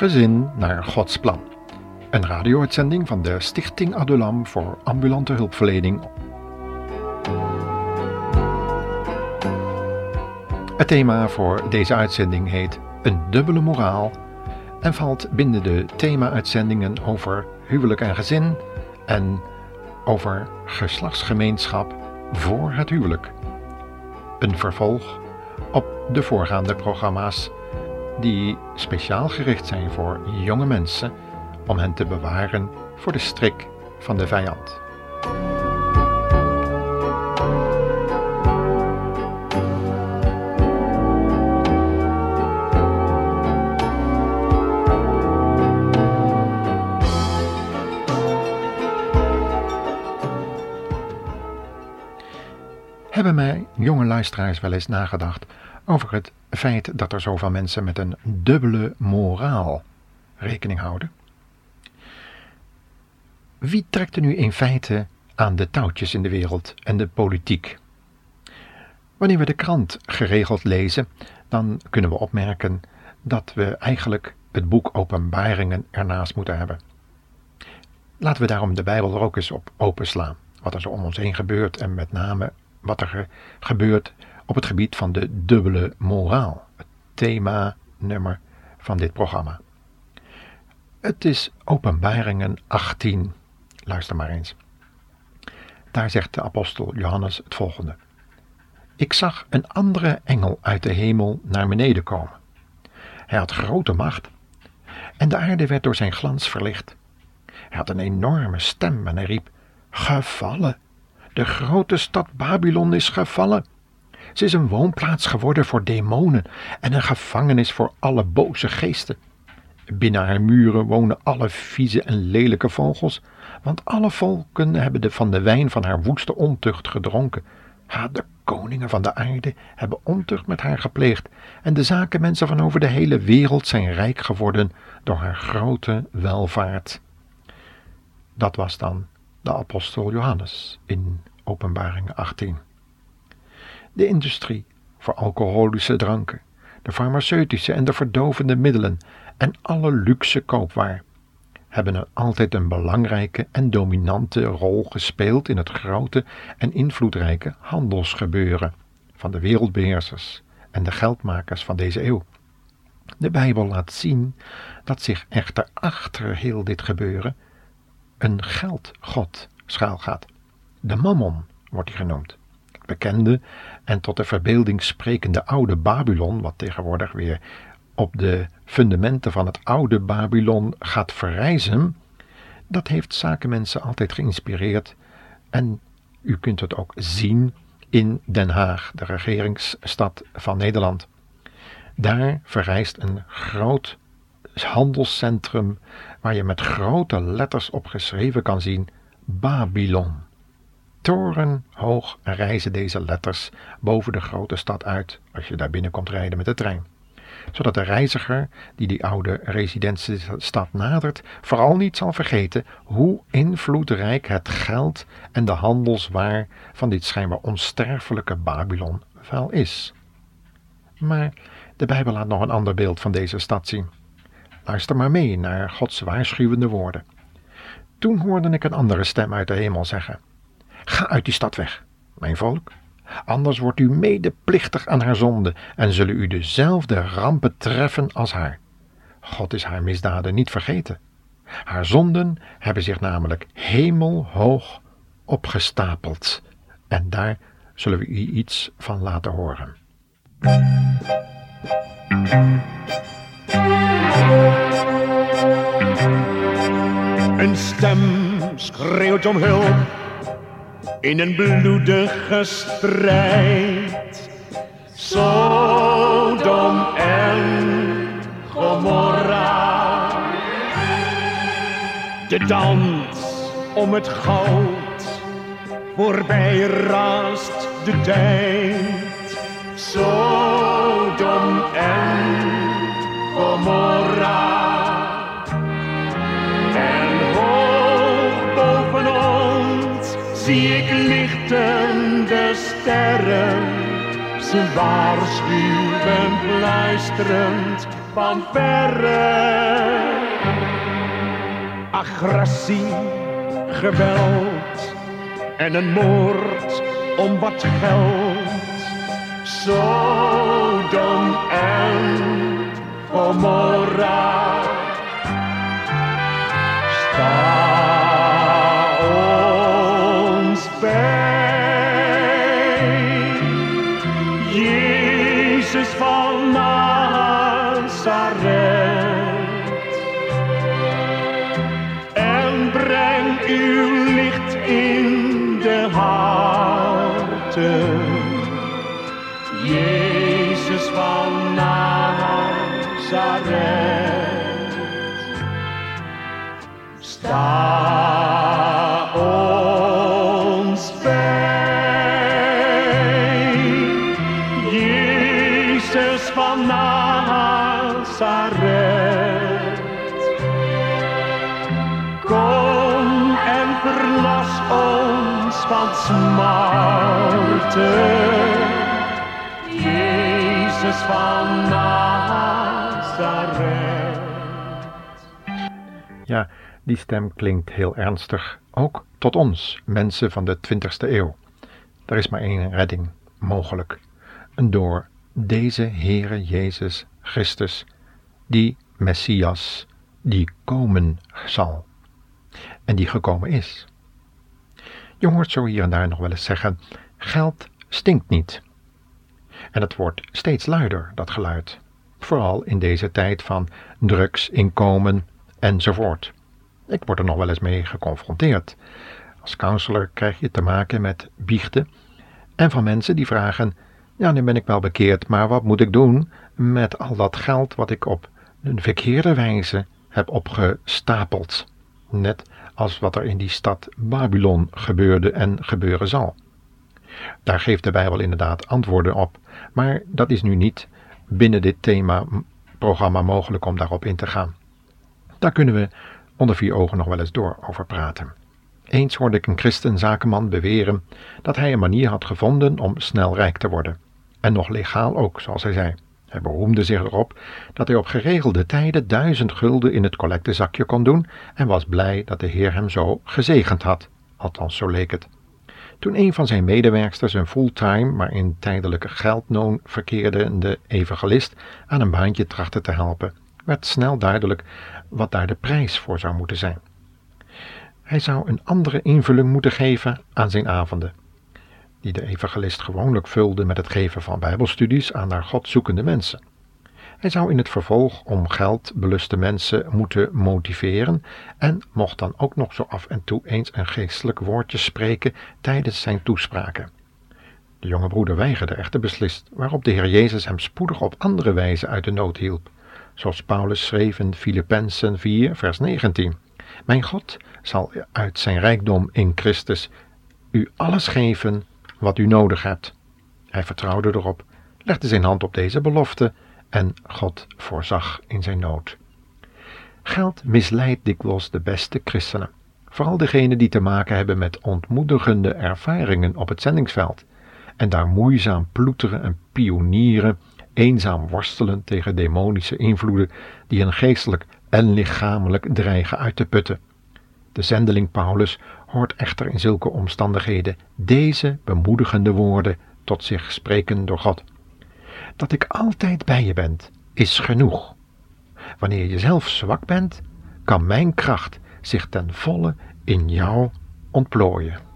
Gezin naar Gods plan. Een radio-uitzending van de Stichting Adulam voor ambulante hulpverlening. Het thema voor deze uitzending heet Een dubbele moraal en valt binnen de thema-uitzendingen over huwelijk en gezin en over geslachtsgemeenschap voor het huwelijk. Een vervolg op de voorgaande programma's die speciaal gericht zijn voor jonge mensen om hen te bewaren voor de strik van de vijand. Hebben mij jonge luisteraars wel eens nagedacht over het feit dat er zoveel mensen met een dubbele moraal rekening houden? Wie trekt er nu in feite aan de touwtjes in de wereld en de politiek? Wanneer we de krant geregeld lezen, dan kunnen we opmerken dat we eigenlijk het boek Openbaringen ernaast moeten hebben. Laten we daarom de Bijbel er ook eens op openslaan. Wat er zo om ons heen gebeurt en met name wat er gebeurt op het gebied van de dubbele moraal. Het thema nummer van dit programma. Het is Openbaringen 18. Luister maar eens. Daar zegt de apostel Johannes het volgende. Ik zag een andere engel uit de hemel naar beneden komen. Hij had grote macht en de aarde werd door zijn glans verlicht. Hij had een enorme stem en hij riep: Gevallen! De grote stad Babylon is gevallen. Ze is een woonplaats geworden voor demonen en een gevangenis voor alle boze geesten. Binnen haar muren wonen alle vieze en lelijke vogels, want alle volken hebben de, van de wijn van haar woeste ontucht gedronken. Ha, de koningen van de aarde hebben ontucht met haar gepleegd, en de zakenmensen van over de hele wereld zijn rijk geworden door haar grote welvaart. Dat was dan de apostel Johannes in Openbaring 18. De industrie voor alcoholische dranken, de farmaceutische en de verdovende middelen en alle luxe koopwaar hebben er altijd een belangrijke en dominante rol gespeeld in het grote en invloedrijke handelsgebeuren van de wereldbeheersers en de geldmakers van deze eeuw. De Bijbel laat zien dat zich echter achter heel dit gebeuren een geldgod schuilgaat. De Mammon wordt hij genoemd. Het bekende en tot de verbeelding sprekende oude Babylon, wat tegenwoordig weer op de fundamenten van het oude Babylon gaat verrijzen, dat heeft zakenmensen altijd geïnspireerd. En u kunt het ook zien in Den Haag, de regeringsstad van Nederland. Daar verrijst een groot handelscentrum waar je met grote letters op geschreven kan zien Babylon. Torenhoog reizen deze letters boven de grote stad uit als je daar binnen komt rijden met de trein zodat de reiziger die die oude residentiestad nadert, vooral niet zal vergeten hoe invloedrijk het geld en de handelswaar van dit schijnbaar onsterfelijke Babylon wel is. Maar de Bijbel laat nog een ander beeld van deze stad zien. Luister maar mee naar Gods waarschuwende woorden. Toen hoorde ik een andere stem uit de hemel zeggen: Ga uit die stad weg, mijn volk, anders wordt u medeplichtig aan haar zonde en zullen u dezelfde rampen treffen als haar. God is haar misdaden niet vergeten. Haar zonden hebben zich namelijk hemelhoog opgestapeld en daar zullen we u iets van laten horen. Een stem schreeuwt om hulp in een bloedige strijd. Sodom en Gomorra. De dans om het goud, voorbij raast de tijd. Sodom lichtende sterren. Ze waarschuwen fluisterend van verre. agressie, geweld en een moord om wat geld. Sodom en Gomorra. Jezus van Nazareth. Van smarten. Jezus van Nazareth. Ja, die stem klinkt heel ernstig, ook tot ons, mensen van de 20ste eeuw. Er is maar één redding mogelijk, en door deze Heere Jezus Christus, die Messias, die komen zal en die gekomen is. Je hoort zo hier en daar nog wel eens zeggen: geld stinkt niet. En het wordt steeds luider, dat geluid. Vooral in deze tijd van drugs, inkomen enzovoort. Ik word er nog wel eens mee geconfronteerd. Als counselor krijg je te maken met biechten en van mensen die vragen: Ja, nu ben ik wel bekeerd, maar wat moet ik doen met al dat geld wat ik op een verkeerde wijze heb opgestapeld? Net als wat er in die stad Babylon gebeurde en gebeuren zal. Daar geeft de Bijbel inderdaad antwoorden op, maar dat is nu niet binnen dit thema-programma mogelijk om daarop in te gaan. Daar kunnen we onder vier ogen nog wel eens door over praten. Eens hoorde ik een christenzakenman beweren dat hij een manier had gevonden om snel rijk te worden. En nog legaal ook, zoals hij zei. Hij beroemde zich erop dat hij op geregelde tijden duizend gulden in het collectezakje kon doen en was blij dat de Heer hem zo gezegend had. Althans, zo leek het. Toen een van zijn medewerksters een fulltime, maar in tijdelijke geldnoon verkeerde evangelist aan een baantje trachtte te helpen, werd snel duidelijk wat daar de prijs voor zou moeten zijn. Hij zou een andere invulling moeten geven aan zijn avonden, die de evangelist gewoonlijk vulde met het geven van bijbelstudies aan naar God zoekende mensen. Hij zou in het vervolg om geld beluste mensen moeten motiveren en mocht dan ook nog zo af en toe eens een geestelijk woordje spreken tijdens zijn toespraken. De jonge broeder weigerde echter beslist, waarop de Heer Jezus hem spoedig op andere wijze uit de nood hielp, zoals Paulus schreef in Filippenzen 4, vers 19. Mijn God zal uit zijn rijkdom in Christus u alles geven wat u nodig hebt. Hij vertrouwde erop, legde zijn hand op deze belofte en God voorzag in zijn nood. Geld misleidt dikwijls de beste christenen, vooral degenen die te maken hebben met ontmoedigende ervaringen op het zendingsveld en daar moeizaam ploeteren en pionieren, eenzaam worstelen tegen demonische invloeden die hen geestelijk en lichamelijk dreigen uit te putten. De zendeling Paulus hoort echter in zulke omstandigheden deze bemoedigende woorden tot zich spreken door God. Dat ik altijd bij je ben, is genoeg. Wanneer je zelf zwak bent, kan mijn kracht zich ten volle in jou ontplooien.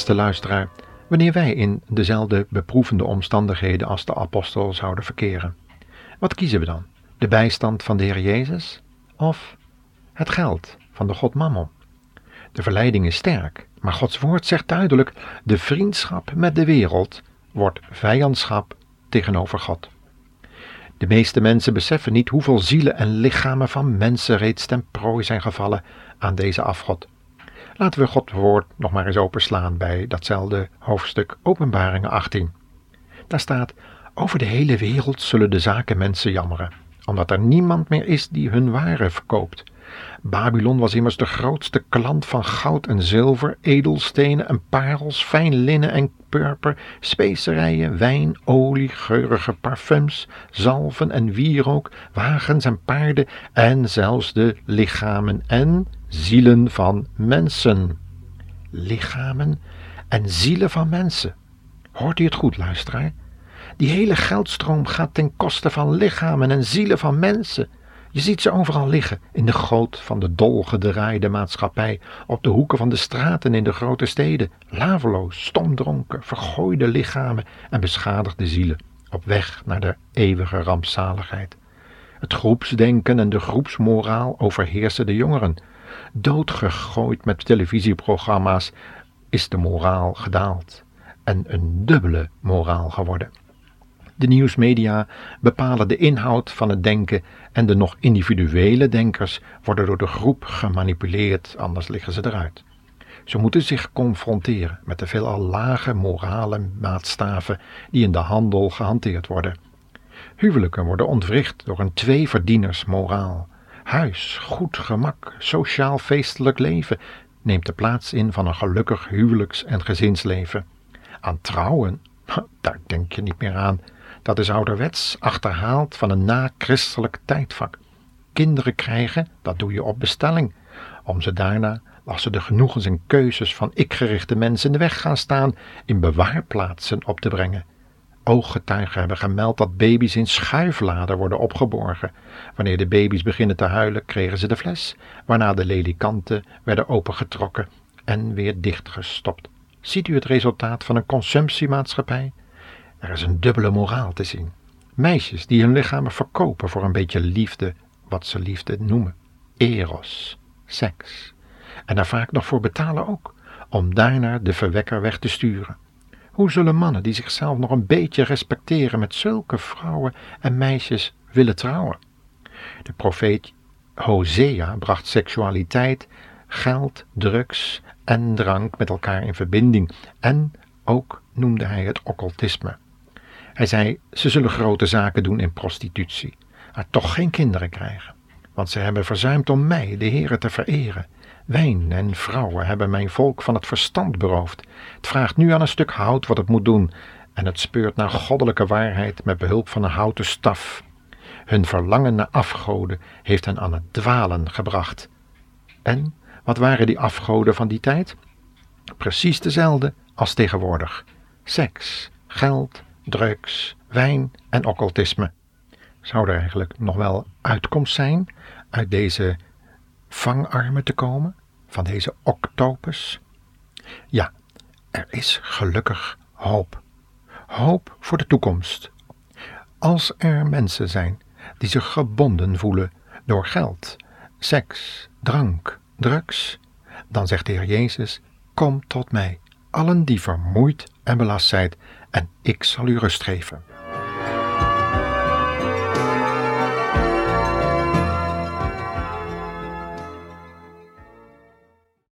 Beste luisteraar, wanneer wij in dezelfde beproevende omstandigheden als de apostel zouden verkeren, wat kiezen we dan? De bijstand van de Heer Jezus of het geld van de God Mammon? De verleiding is sterk, maar Gods woord zegt duidelijk: de vriendschap met de wereld wordt vijandschap tegenover God. De meeste mensen beseffen niet hoeveel zielen en lichamen van mensen reeds ten prooi zijn gevallen aan deze afgod. Laten we Gods woord nog maar eens openslaan bij datzelfde hoofdstuk Openbaringen 18. Daar staat: Over de hele wereld zullen de zaken mensen jammeren, omdat er niemand meer is die hun waren verkoopt. Babylon was immers de grootste klant van goud en zilver, edelstenen en parels, fijn linnen en purper, specerijen, wijn, olie, geurige parfums, zalven en wierook, wagens en paarden en zelfs de lichamen en zielen van mensen. Lichamen en zielen van mensen. Hoort u het goed, luisteraar? Die hele geldstroom gaat ten koste van lichamen en zielen van mensen. Je ziet ze overal liggen, in de goot van de dolgedraaide maatschappij, op de hoeken van de straten in de grote steden, laveloos, stomdronken, vergooide lichamen en beschadigde zielen, op weg naar de eeuwige rampzaligheid. Het groepsdenken en de groepsmoraal overheersen de jongeren. Doodgegooid met televisieprogramma's is de moraal gedaald en een dubbele moraal geworden. De nieuwsmedia bepalen de inhoud van het denken en de nog individuele denkers worden door de groep gemanipuleerd, anders liggen ze eruit. Ze moeten zich confronteren met de veelal lage morale maatstaven die in de handel gehanteerd worden. Huwelijken worden ontwricht door een tweeverdieners moraal. Huis, goed gemak, sociaal feestelijk leven neemt de plaats in van een gelukkig huwelijks- en gezinsleven. Aan trouwen, daar denk je niet meer aan. Dat is ouderwets, achterhaald van een na-christelijk tijdvak. Kinderen krijgen, dat doe je op bestelling, om ze daarna, als ze de genoegens en keuzes van ik-gerichte mensen in de weg gaan staan, in bewaarplaatsen op te brengen. Ooggetuigen hebben gemeld dat baby's in schuifladen worden opgeborgen. Wanneer de baby's beginnen te huilen, kregen ze de fles, waarna de ledikanten werden opengetrokken en weer dichtgestopt. Ziet u het resultaat van een consumptiemaatschappij? Er is een dubbele moraal te zien. Meisjes die hun lichamen verkopen voor een beetje liefde, wat ze liefde noemen. Eros, seks. En daar vaak nog voor betalen ook, om daarna de verwekker weg te sturen. Hoe zullen mannen die zichzelf nog een beetje respecteren met zulke vrouwen en meisjes willen trouwen? De profeet Hosea bracht seksualiteit, geld, drugs en drank met elkaar in verbinding en ook noemde hij het occultisme. Hij zei: Ze zullen grote zaken doen in prostitutie, maar toch geen kinderen krijgen. Want ze hebben verzuimd om mij, de Heere, te vereren. Wijn en vrouwen hebben mijn volk van het verstand beroofd. Het vraagt nu aan een stuk hout wat het moet doen, en het speurt naar goddelijke waarheid met behulp van een houten staf. Hun verlangen naar afgoden heeft hen aan het dwalen gebracht. En wat waren die afgoden van die tijd? Precies dezelfde als tegenwoordig: seks, geld, drugs, wijn en occultisme. Zou er eigenlijk nog wel uitkomst zijn uit deze vangarmen te komen, van deze octopus? Ja, er is gelukkig hoop. Hoop voor de toekomst. Als er mensen zijn die zich gebonden voelen door geld, seks, drank, drugs, dan zegt de Heer Jezus: Kom tot mij, allen die vermoeid en belast zijt, en ik zal u rust geven.